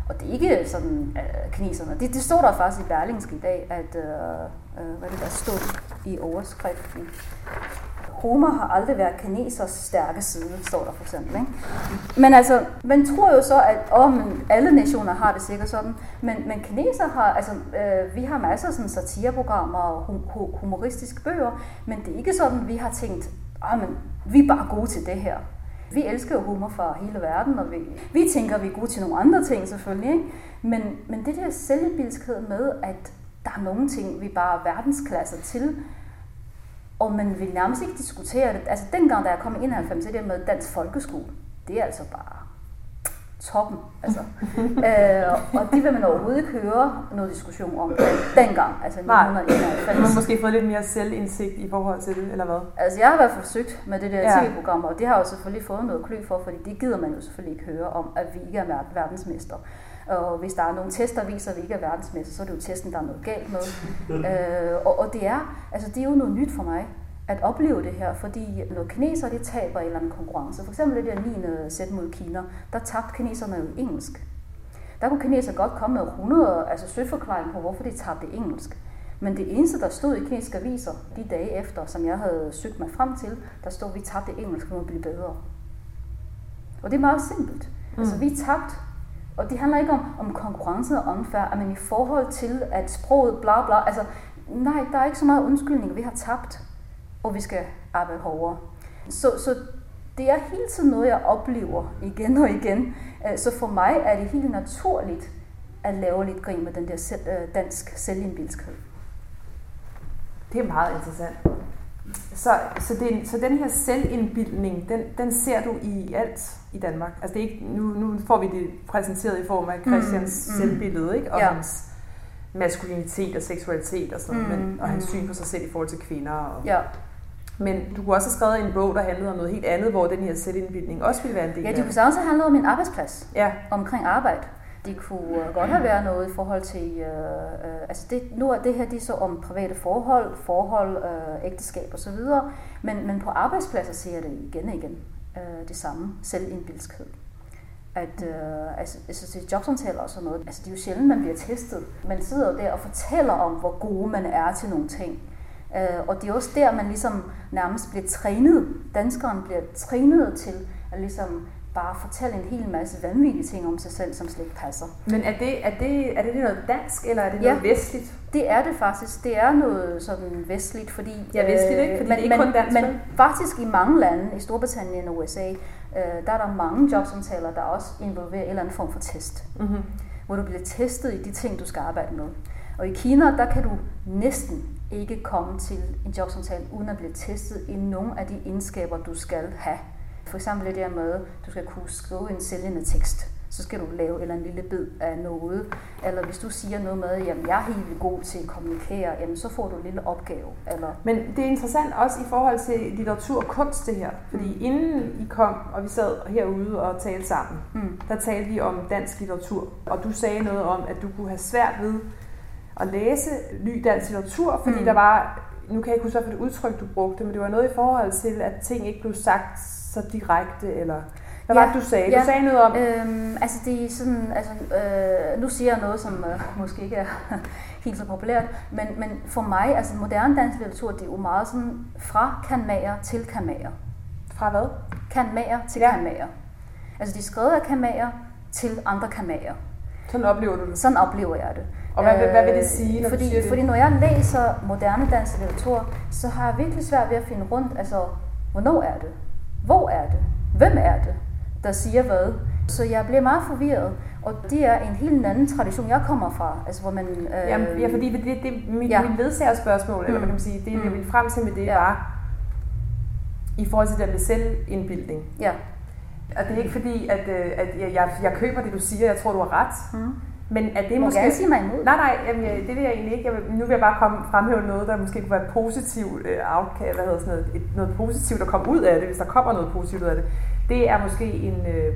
C: Og det er ikke sådan øh, kineserne. Det, det står der faktisk i Berlingske i dag, at, øh, øh, hvad det der stod i overskriften, Homer har aldrig været kinesers stærke side, står der for eksempel. Ikke? Men altså, man tror jo så, at åh, men alle nationer har det sikkert sådan, men, men kineser har, altså, øh, vi har masser af sådan satireprogrammer og hum- humoristiske bøger, men det er ikke sådan, vi har tænkt, åh, men vi er bare gode til det her. Vi elsker jo humor fra hele verden, og vi, vi tænker, at vi er gode til nogle andre ting selvfølgelig, ikke? Men, men det der selvbildskhed med, at der er nogle ting, vi bare er verdensklasse til, og man vil nærmest ikke diskutere det. Altså dengang, da jeg kom i 91, det der med dansk folkeskole, det er altså bare toppen. Altså. øh, og det vil man overhovedet ikke høre noget diskussion om dengang, altså 1991.
B: Nej, man har måske fået lidt mere selvindsigt i forhold til det, eller hvad?
C: Altså jeg har været forsøgt med det der ja. tv-program, og det har jeg jo selvfølgelig fået noget klø for, fordi det gider man jo selvfølgelig ikke høre om, at vi ikke er verdensmester. Og hvis der er nogle tester, der viser, at vi ikke er verdensmester, så er det jo testen, der er noget galt med. øh, og, og det er, altså det er jo noget nyt for mig at opleve det her, fordi når kinesere de taber en eller anden konkurrence, for eksempel det der 9. sæt mod Kina, der tabte kineserne jo engelsk. Der kunne kinesere godt komme med 100 altså søforklaring på, hvorfor de tabte engelsk. Men det eneste, der stod i kinesiske aviser de dage efter, som jeg havde søgt mig frem til, der stod, at vi tabte engelsk for at blive bedre. Og det er meget simpelt. Mm. Altså, vi tabte og det handler ikke om, om konkurrence og omfærd, men i forhold til, at sproget bla bla, altså nej, der er ikke så meget undskyldning, vi har tabt, og vi skal arbejde hårdere. Så, så det er hele tiden noget, jeg oplever igen og igen. Øh, så for mig er det helt naturligt at lave lidt grin med den der øh, dansk selvindbilskhed.
B: Det er meget interessant. Så, så, det, så den her selvindbildning, den, den ser du i alt i Danmark? Altså det er ikke, nu, nu får vi det præsenteret i form af Christians mm, mm. selvbillede, ikke? Og ja. hans maskulinitet og seksualitet og sådan mm, men, og hans mm. syn på sig selv i forhold til kvinder. Og, ja. Men du kunne også have skrevet en bog, der handlede om noget helt andet, hvor den her selvindbildning også ville være en del
C: af Ja, det kunne også have handlet om min arbejdsplads. Ja. Omkring arbejde. Det kunne øh, godt have været noget i forhold til, øh, øh, altså det, nu er det her det er så om private forhold, forhold, øh, ægteskab osv., men, men på arbejdspladser ser jeg det igen og igen, øh, det samme, selvindbilskhed. at øh, altså, altså til jobsamtaler og sådan noget, altså det er jo sjældent, man bliver testet. Man sidder jo der og fortæller om, hvor gode man er til nogle ting. Øh, og det er også der, man ligesom nærmest bliver trænet. Danskeren bliver trænet til at ligesom bare fortælle en hel masse vanvittige ting om sig selv, som slet ikke passer.
B: Men er det, er det, er det noget dansk, eller er det noget ja, vestligt?
C: det er det faktisk. Det er noget sådan vestligt, fordi...
B: Ja, vestligt ikke, fordi men, det er ikke kun dansk.
C: Men faktisk i mange lande, i Storbritannien og USA, øh, der er der mange jobsamtaler, der også involverer en eller anden form for test. Mm-hmm. Hvor du bliver testet i de ting, du skal arbejde med. Og i Kina, der kan du næsten ikke komme til en jobsamtale, uden at blive testet i nogle af de egenskaber, du skal have. For eksempel det der med, du skal kunne skrive en sælgende tekst. Så skal du lave eller en lille bid af noget. Eller hvis du siger noget med, at jeg er helt god til at kommunikere, jamen, så får du en lille opgave. Eller...
B: Men det er interessant også i forhold til litteratur og kunst det her. Fordi mm. inden I kom, og vi sad herude og talte sammen, mm. der talte vi om dansk litteratur. Og du sagde noget om, at du kunne have svært ved at læse ny dansk litteratur, fordi mm. der var, nu kan jeg ikke huske, hvad for et udtryk du brugte, men det var noget i forhold til, at ting ikke blev sagt så direkte, eller hvad ja, var det, du sagde? Ja, du sagde noget om...
C: Øhm, altså, det er sådan, altså, øh, nu siger jeg noget, som øh, måske ikke er helt så populært, men, men for mig, altså moderne dansk litteratur, det er jo meget sådan fra kanmager til kanmager.
B: Fra hvad?
C: Kanmager til ja. kanmager. Altså, de er skrevet af kanmager til andre kanmager.
B: Sådan oplever du det?
C: Sådan oplever jeg det.
B: Og hvad, øh, hvad vil det sige, når
C: fordi,
B: du siger det?
C: Fordi når jeg læser moderne dansk litteratur, så har jeg virkelig svært ved at finde rundt, altså, hvornår er det? Hvor er det? Hvem er det, der siger hvad? Så jeg bliver meget forvirret, og det er en helt anden tradition, jeg kommer fra. Altså, hvor man,
B: øh, Jamen, ja, fordi det, det, mit, ja. mit ledsagerspørgsmål, mm. eller hvad kan man sige, det mm. jeg vil frem til med det, ja. var i forhold til det med selvindbildning.
C: Ja.
B: Og det er ikke fordi, at, øh, at jeg, jeg, jeg køber det, du siger, jeg tror, du har ret. Mm. Men er det
C: Må
B: måske...
C: sige mig imod?
B: Nej, nej, jamen, det vil jeg egentlig ikke. Jeg vil, nu vil jeg bare komme, fremhæve noget, der måske kunne være positivt uh, outcast, hvad hedder sådan noget, et, noget positivt, der kommer ud af det, hvis der kommer noget positivt ud af det. Det er måske en, uh,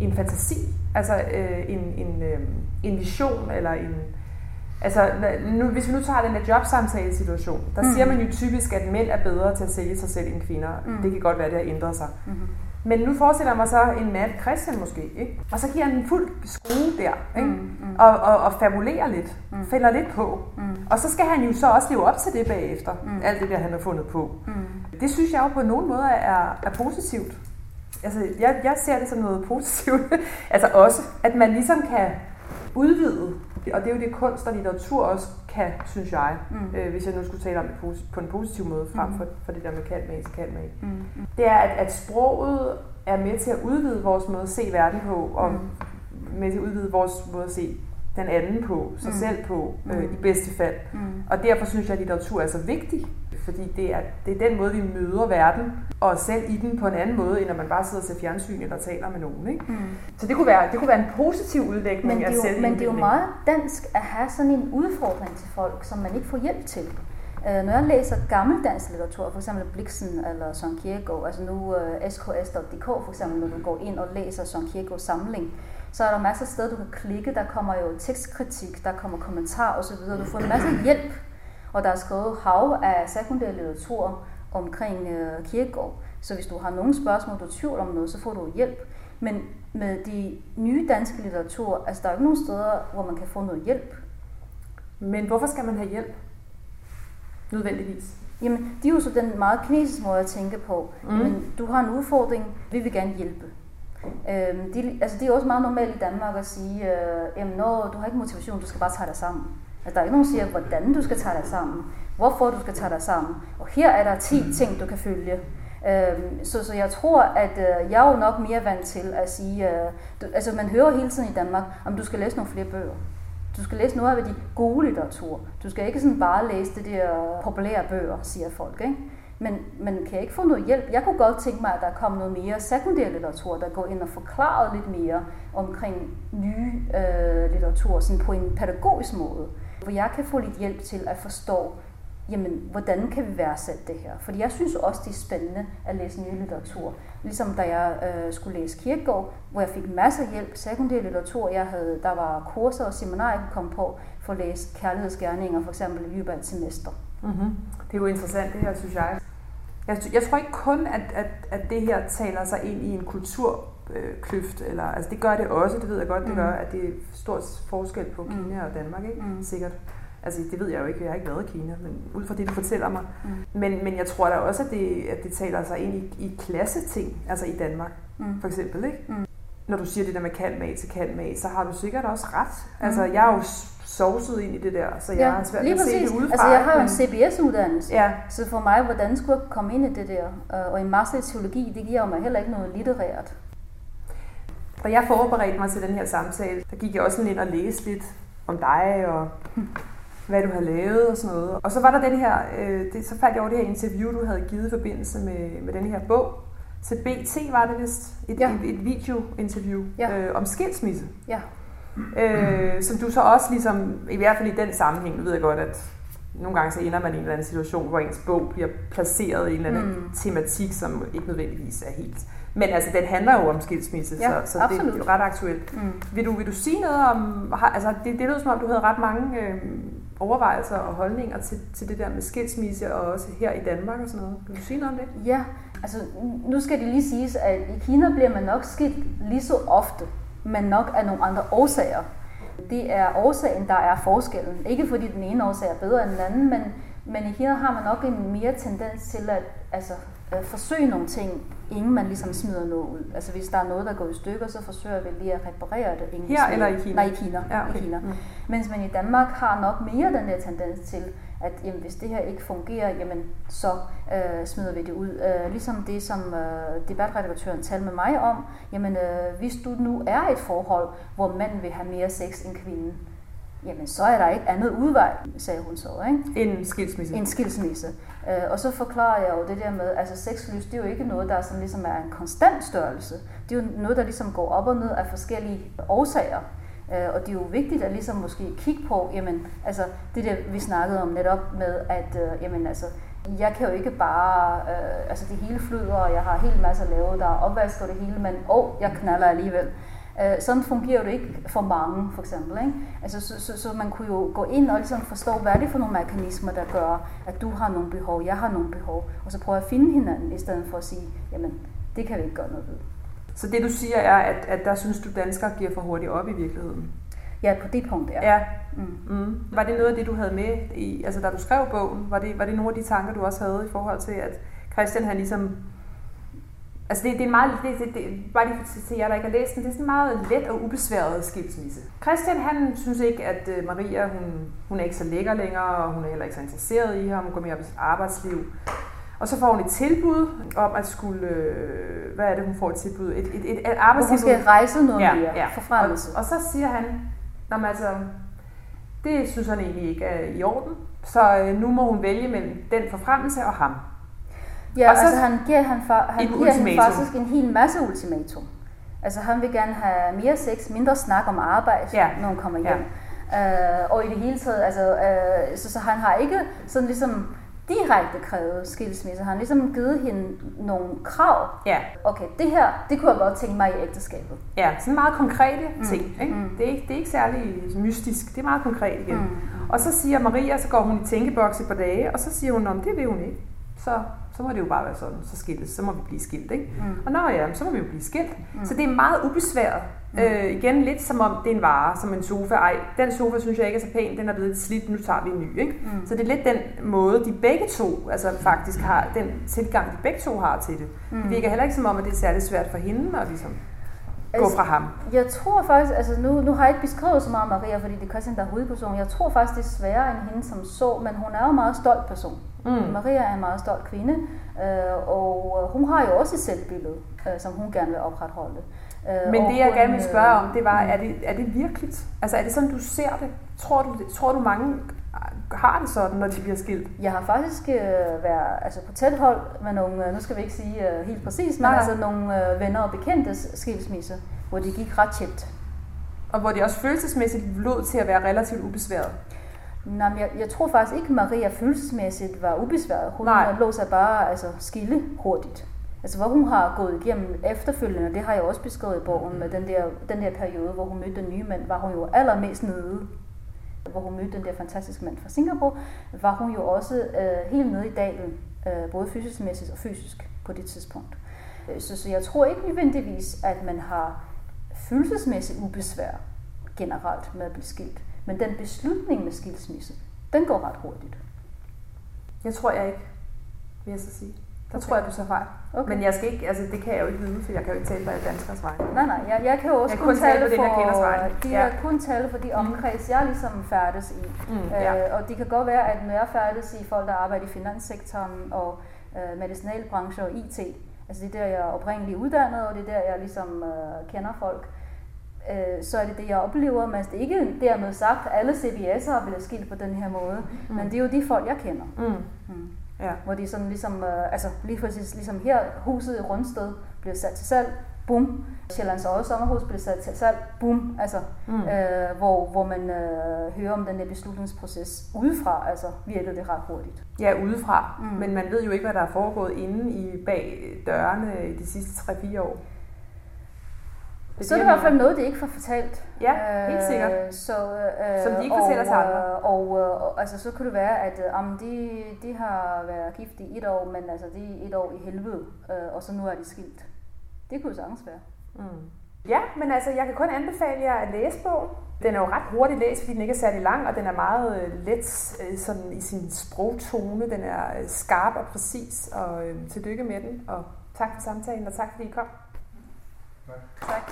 B: en fantasi, altså uh, en, en, uh, en vision, eller en... Altså, nu, hvis vi nu tager den der jobsamtale situation, der mm. siger man jo typisk, at mænd er bedre til at sælge sig selv end kvinder. Mm. Det kan godt være, at det har ændret sig. Mm. Men nu forestiller jeg mig så en mand, Christian måske, ikke? og så giver han en fuld skrue der, ikke? Mm, mm. Og, og, og fabulerer lidt, mm. fælder lidt på. Mm. Og så skal han jo så også leve op til det bagefter, mm. alt det der, han har fundet på. Mm. Det synes jeg jo på nogen måde er, er positivt. Altså, jeg, jeg ser det som noget positivt. altså også, at man ligesom kan udvide og det er jo det, kunst og litteratur også kan, synes jeg, mm. øh, hvis jeg nu skulle tale om det på en positiv måde, frem mm. for, for det der med kald med, kald med. Mm. mm. Det er, at, at sproget er med til at udvide vores måde at se verden på, og mm. med til at udvide vores måde at se den anden på, sig mm. selv på, øh, mm. i bedste fald. Mm. Og derfor synes jeg, at litteratur er så vigtig, fordi det er, det er den måde, vi møder verden, og selv i den på en anden måde, end når man bare sidder og ser fjernsyn eller taler med nogen. Ikke? Mm. Så det kunne, være, det kunne være en positiv udlægning
C: men det er jo, Men det er jo meget dansk at have sådan en udfordring til folk, som man ikke får hjælp til. Uh, når jeg læser gammeldansk litteratur, for eksempel Bliksen eller Søren Kierkegaard, altså nu øh, sks.dk for eksempel, når du går ind og læser Søren Kierkegaards samling, så er der masser af steder, du kan klikke. Der kommer jo tekstkritik, der kommer kommentar osv. Du får en masse hjælp og der er skrevet hav af sekundær litteratur omkring øh, kirkegård. Så hvis du har nogle spørgsmål, du er tvivl om noget, så får du hjælp. Men med de nye danske litteratur, altså der er ikke nogen steder, hvor man kan få noget hjælp.
B: Men hvorfor skal man have hjælp? Nødvendigvis.
C: Jamen, det er jo så den meget kinesiske måde at tænke på. Mm. Jamen, du har en udfordring, vi vil gerne hjælpe. Øhm, de, altså, det er også meget normalt i Danmark at sige, øh, jamen, når du har ikke motivation, du skal bare tage dig sammen. Altså, der er ikke nogen, der siger, hvordan du skal tage dig sammen, hvorfor du skal tage dig sammen. Og her er der 10 ting, du kan følge. Øhm, så, så jeg tror, at øh, jeg er jo nok mere vant til at sige, øh, du, altså man hører hele tiden i Danmark, om du skal læse nogle flere bøger. Du skal læse noget af de gode litteratur. Du skal ikke sådan bare læse det der populære bøger, siger folk. Ikke? Men man kan ikke få noget hjælp. Jeg kunne godt tænke mig, at der kom noget mere sekundær litteratur, der går ind og forklarer lidt mere omkring nye øh, litteratur, sådan på en pædagogisk måde hvor jeg kan få lidt hjælp til at forstå, jamen, hvordan kan vi værdsætte det her? Fordi jeg synes også, det er spændende at læse ny litteratur. Ligesom da jeg øh, skulle læse Kirkegaard, hvor jeg fik masser af hjælp, sekundær litteratur. Jeg havde, der var kurser og seminarer, jeg kunne komme på for at læse kærlighedsgerninger, for eksempel i løbet af et semester.
B: Mm-hmm. Det er jo interessant, det her, synes jeg. Jeg, jeg tror ikke kun, at, at, at det her taler sig ind i en kultur øh, kløft, eller, altså det gør det også, det ved jeg godt, det
C: Mm.
B: gør, at det er stor forskel på
C: Mm.
B: Kina og Danmark, ikke?
C: Mm.
B: Sikkert. Altså det ved jeg jo ikke, jeg har ikke været i Kina, men ud fra det, du fortæller mig.
C: Mm.
B: Men, men jeg tror da også, at det, at det taler sig ind i, i klasseting, altså i Danmark,
C: Mm.
B: for eksempel, ikke?
C: Mm.
B: Når du siger det der med kald mat til mat, så har du sikkert også ret.
C: Mm.
B: Altså jeg er jo sovset ind i det der, så jeg har svært ved at se
C: præcis.
B: det udefra.
C: Altså, jeg har jo en CBS-uddannelse,
B: Ja,
C: så for mig, hvordan skulle jeg komme ind i det der? Og en master i teologi, det giver mig heller ikke noget litterært.
B: Da jeg forberedte mig til den her samtale, der gik jeg også ind og læste lidt om dig og hvad du har lavet og sådan noget. Og så var der den her, øh, det, så faldt jeg over det her interview, du havde givet i forbindelse med, med den her bog. Til BT var det vist, et,
C: Ja.
B: et, et videointerview
C: Ja.
B: øh, om skilsmisse.
C: Ja.
B: Øh, som du så også ligesom, i hvert fald i den sammenhæng, nu ved jeg godt, at nogle gange så ender man i en eller anden situation, hvor ens bog bliver placeret i en eller anden
C: Mm.
B: tematik, som ikke nødvendigvis er helt. Men altså, den handler jo om skilsmisse,
C: Ja,
B: så, så det er jo ret aktuelt.
C: Mm.
B: Vil du, vil du sige noget om, har, altså det, det lød som om, du havde ret mange øh, overvejelser og holdninger til, til det der med skilsmisse, og også her i Danmark og sådan noget. Vil du sige noget om det?
C: Ja, altså nu skal det lige siges, at i Kina bliver man nok skilt lige så ofte, men nok af nogle andre årsager. Det er årsagen, der er forskellen. Ikke fordi den ene årsag er bedre end den anden, men, men i Kina har man nok en mere tendens til at altså, at forsøge nogle ting, inden man ligesom smider noget ud. Altså hvis der er noget, der går i stykker, så forsøger vi lige at reparere det. Inden
B: Her
C: smider-
B: eller i Kina?
C: Nej, i Kina.
B: Ja, okay.
C: I Kina.
B: Mm.
C: Mens man i Danmark har nok mere den der tendens til, at jamen, hvis det her ikke fungerer, jamen, så øh, smider vi det ud. Øh, ligesom det, som øh, debatredaktøren talte med mig om, jamen, øh, hvis du nu er i et forhold, hvor manden vil have mere sex end kvinden, jamen så er der ikke andet udvej, sagde hun så, ikke?
B: En skilsmisse.
C: En skilsmisse. Øh, og så forklarer jeg jo det der med, altså sexlyst, det er jo ikke noget, der sådan ligesom er en konstant størrelse. Det er jo noget, der ligesom går op og ned af forskellige årsager. Øh, og det er jo vigtigt at ligesom måske kigge på, jamen, altså det der, vi snakkede om netop med, at øh, jamen, altså, jeg kan jo ikke bare, øh, altså det hele flyder, og jeg har en hel masse at lave, der er opvask og det hele, men åh, jeg knaller alligevel. Øh, sådan fungerer det ikke for mange, for eksempel. Ikke? Altså, så, så, så man kunne jo gå ind og ligesom forstå, hvad er det for nogle mekanismer, der gør, at du har nogle behov, jeg har nogle behov, og så prøve at finde hinanden, i stedet for at sige, jamen, det kan vi ikke gøre noget ved.
B: Så det du siger er, at, at der synes du, danskere giver for hurtigt op i virkeligheden?
C: Ja, på det punkt, ja.
B: Ja.
C: Mm.
B: Mm. Var det noget af det, du havde med, i, altså da du skrev bogen? Var det, var det nogle af de tanker, du også havde i forhold til, at Christian han ligesom... Altså det, det er meget, det, det, det, bare lige for til jer, der ikke har læst den, det er sådan meget let og ubesværet skilsmisse. Christian han synes ikke, at øh, Maria, hun, hun er ikke så lækker længere, og hun er heller ikke så interesseret i ham, hun går mere op i sit arbejdsliv. Og så får hun et tilbud om at skulle, øh, hvad er det, hun får et tilbud? Et, et, et, et
C: Hvor hun
B: arbejdstilbud.
C: skal rejse noget
B: Ja,
C: mere,
B: ja.
C: forfremmelse.
B: Og, og så siger han, Nå, altså, det synes han egentlig ikke er i orden, så øh, nu må hun vælge mellem den forfremmelse og ham.
C: Ja,
B: Og så-
C: altså han giver, han, fa- han giver hende
B: ultimatum.
C: faktisk en hel masse ultimatum. Altså han vil gerne have mere sex, mindre snak om arbejde,
B: Ja.
C: når hun kommer
B: Ja.
C: hjem. Øh, og i det hele taget, altså, øh, så, så han har ikke sådan ligesom direkte krævet skilsmisse. Han har ligesom givet hende nogle krav.
B: Ja,
C: Okay, det her, det kunne jeg godt tænke mig i ægteskabet.
B: ja sådan meget konkrete ting. Ikke?
C: mm.
B: Det, er ikke, det er ikke særlig mystisk, det er meget konkret igen.
C: Mm.
B: Og så siger Maria, så går hun i tænkeboks et par dage, og så siger hun, om det vil hun ikke. Så, så må det jo bare være sådan, så skilles, så må vi blive skilt. Ikke?
C: Mm.
B: Og nå ja, så må vi jo blive skilt. Mm. Så det er meget ubesværet. Mm. Øh, igen lidt som om det er en vare, som en sofa. Ej, den sofa synes jeg ikke er så pæn, den er blevet lidt slidt, nu tager vi en ny. Ikke?
C: Mm.
B: Så det er lidt den måde, de begge to altså faktisk har, den tilgang, de begge to har til det. Mm. Det virker heller ikke som om, at det er særlig svært for hende at ligesom gå
C: Altså,
B: fra ham.
C: Jeg tror faktisk, altså nu, nu har jeg ikke beskrevet så meget Maria, fordi det er Christian, der er hovedperson. Jeg tror faktisk, det er sværere end hende som så, men hun er jo en meget stolt person.
B: Mm.
C: Maria er en meget stolt kvinde, øh, og hun har jo også et selvbillede, øh, som hun gerne vil opretholde. Øh,
B: Men det, jeg
C: hun,
B: gerne vil spørge om, det var,
C: øh,
B: er det, er det virkeligt? Altså er det sådan, du ser det? Tror du, tror du mange har det sådan, når de bliver skilt?
C: Jeg har faktisk øh, været altså på tæt hold med nogle, øh, nu skal vi ikke sige øh, helt præcis, men
B: Nej.
C: altså nogle øh, venner og bekendtes skilsmisse, hvor det gik ret tjept.
B: Og hvor de også følelsesmæssigt lod til at være relativt ubesværet.
C: Nej, men jeg, jeg tror faktisk ikke, Maria følelsesmæssigt var ubesværet. Hun
B: Nej.
C: Nej. lå sig bare altså, skille hurtigt. Altså hvor hun har gået igennem efterfølgende, det har jeg også beskrevet i bogen, med den der, den der periode, hvor hun mødte den nye mand, var hun jo allermest nede. Hvor hun mødte den der fantastiske mand fra Singapore, var hun jo også øh, helt nede i dalen, øh, både fysisk og fysisk på det tidspunkt. Øh, så, så jeg tror ikke nødvendigvis, at man har følelsesmæssigt ubesvær generelt med at blive skilt. Men den beslutning med skilsmisse, den går ret hurtigt.
B: Jeg tror jeg ikke, vil jeg så sige. Der okay. tror jeg, du så fejl. Okay. Men jeg skal ikke, altså det kan jeg jo ikke vide, for jeg kan jo ikke tale på alle danskers vegne.
C: Nej, nej, jeg, jeg kan jo også
B: jeg kun, kun tale, for,
C: for de ja. kun tale for de mm. omkreds, mm. jeg ligesom færdes i. Mm, ja. øh, og det kan godt være, at når jeg færdes i folk, der arbejder i finanssektoren og øh, medicinalbranche og IT, altså det er der, jeg er oprindeligt uddannet, og det er der, jeg ligesom øh, kender folk, øh, så er det det, jeg oplever. Men det er ikke dermed sagt, at alle CBS'ere vil have skilt på den her måde, mm. men det er jo de folk, jeg kender. Mm. Mm. Ja. Hvor de sådan ligesom, øh, altså lige præcis ligesom her, huset i Rundsted blev sat til salg, bum. Sjællands Øje Sommerhus blev sat til salg, bum. Altså, mm. øh, hvor, hvor man øh, hører om den der beslutningsproces udefra, altså virkede det ret hurtigt.
B: Ja, udefra. Mm. Men man ved jo ikke, hvad der er foregået inde i bag dørene i de sidste 3-4 år.
C: Det så er det i hvert fald noget, de ikke får fortalt.
B: Ja, helt sikkert. Øh, så, øh, Som de ikke fortæller til andre.
C: Øh, og, og, og altså, så kunne det være, at øh, om de, de har været gift i et år, men altså, de er et år i helvede, øh, og så nu er de skilt. Det kunne jo sagtens være. Mm.
B: Ja, men altså, jeg kan kun anbefale jer at læse bogen. Den er jo ret hurtigt læst, fordi den ikke er særlig lang, og den er meget øh, let øh, sådan i sin sprogtone. Den er øh, skarp og præcis, og øh, tillykke med den. Og tak for samtalen, og tak fordi I kom. Tak.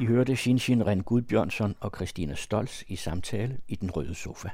A: I hørte Shinshin Ren Gudbjørnsson og Christina Stolz i samtale i den røde sofa.